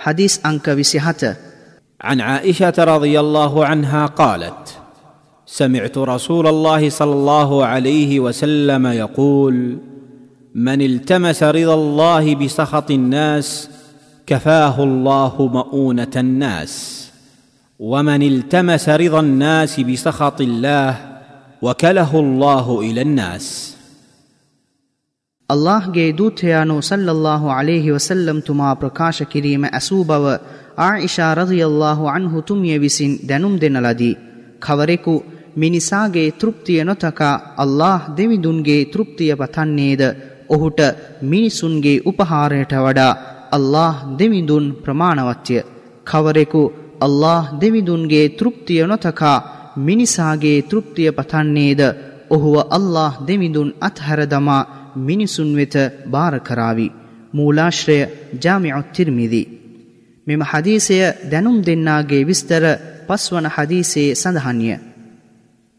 حديث أنك وسحة عن عائشة رضي الله عنها قالت سمعت رسول الله صلى الله عليه وسلم يقول من التمس رضا الله بسخط الناس كفاه الله مؤونة الناس. ومن التمس رضا الناس بسخط الله وكله الله إلى الناس. ಅಲ್ಲಾಹ್ಗೆ ದೂತಯಾನು ಸಲ್ಲಲ್ಲಾಹು ಅಲೇಹಿ ವಸಲ್ಲಂ ತುಮಾ ಪ್ರಕಾಶ ಕಿರೀಮ ಅಸೂಬವ ಆ ಇಶಾ ರದಿಯಲ್ಲಾಹು ಅನ್ಹು ತುಮಿಯ ವಿಸಿನ್ ದೆನುಂ ದೆನಲದಿ ಖವರೆಕು මිනිසාගේ තෘප්තිය නොතකා අල්له දෙවිදුන්ගේ තෘප්තිය පතන්නේද ඔහුට මිනිසුන්ගේ උපහාරයට වඩා අල්له දෙවිඳුන් ප්‍රමාණවත්්‍යය කවරෙකු අල්له දෙවිදුන්ගේ තෘප්තිය නොතකා මිනිසාගේ තෘප්තිය පතන්නේද? ඔහුව අල්له දෙවිඳුන් අත්හැරදමා මිනිසුන් වෙත බාර කරાવી. මූලාශ්‍රය ජාමිඋත් තිර්මිදි. මෙම හදීසය දැනුම් දෙන්නාගේ විස්තර පස්වන හදීසයේ සඳහන්ය.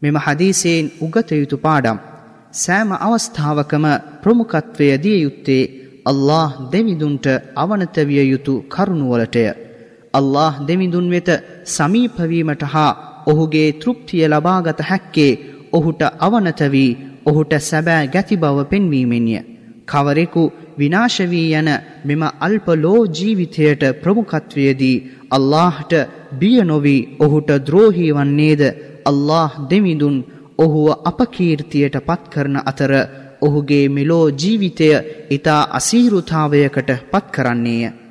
මෙම හදීසයෙන් උගත යුතු පාඩම් සෑම අවස්ථාවකම ප්‍රමුඛත්වය දිය යුත්තේ අල්له දෙවිඳුන්ට අවනතවිය යුතු කරුණුවලටය. අල්له දෙවිඳුන් වෙත සමීපවීමට හා ඔහුගේ තෘප්තිය ලබාගත හැක්කේ ඔහුට අවනතවී ඔහුට සැබෑ ගැති බව පෙන්වීමෙන්ය. කවරෙකු විනාශවී යන මෙම අල්ප ලෝ ජීවිතයට ප්‍රමුඛත්වයේදී අල්ලාහට බිය නොවී ඔහුට ද්‍රෝහී වන්නේද අල්ලාහ් දෙවිඳුන් ඔහුව අපකීර්තියට පත් කරන අතර ඔහුගේ මෙලෝ ජීවිතය ඊතා අසීරුතාවයකට පත් කරන්නේය.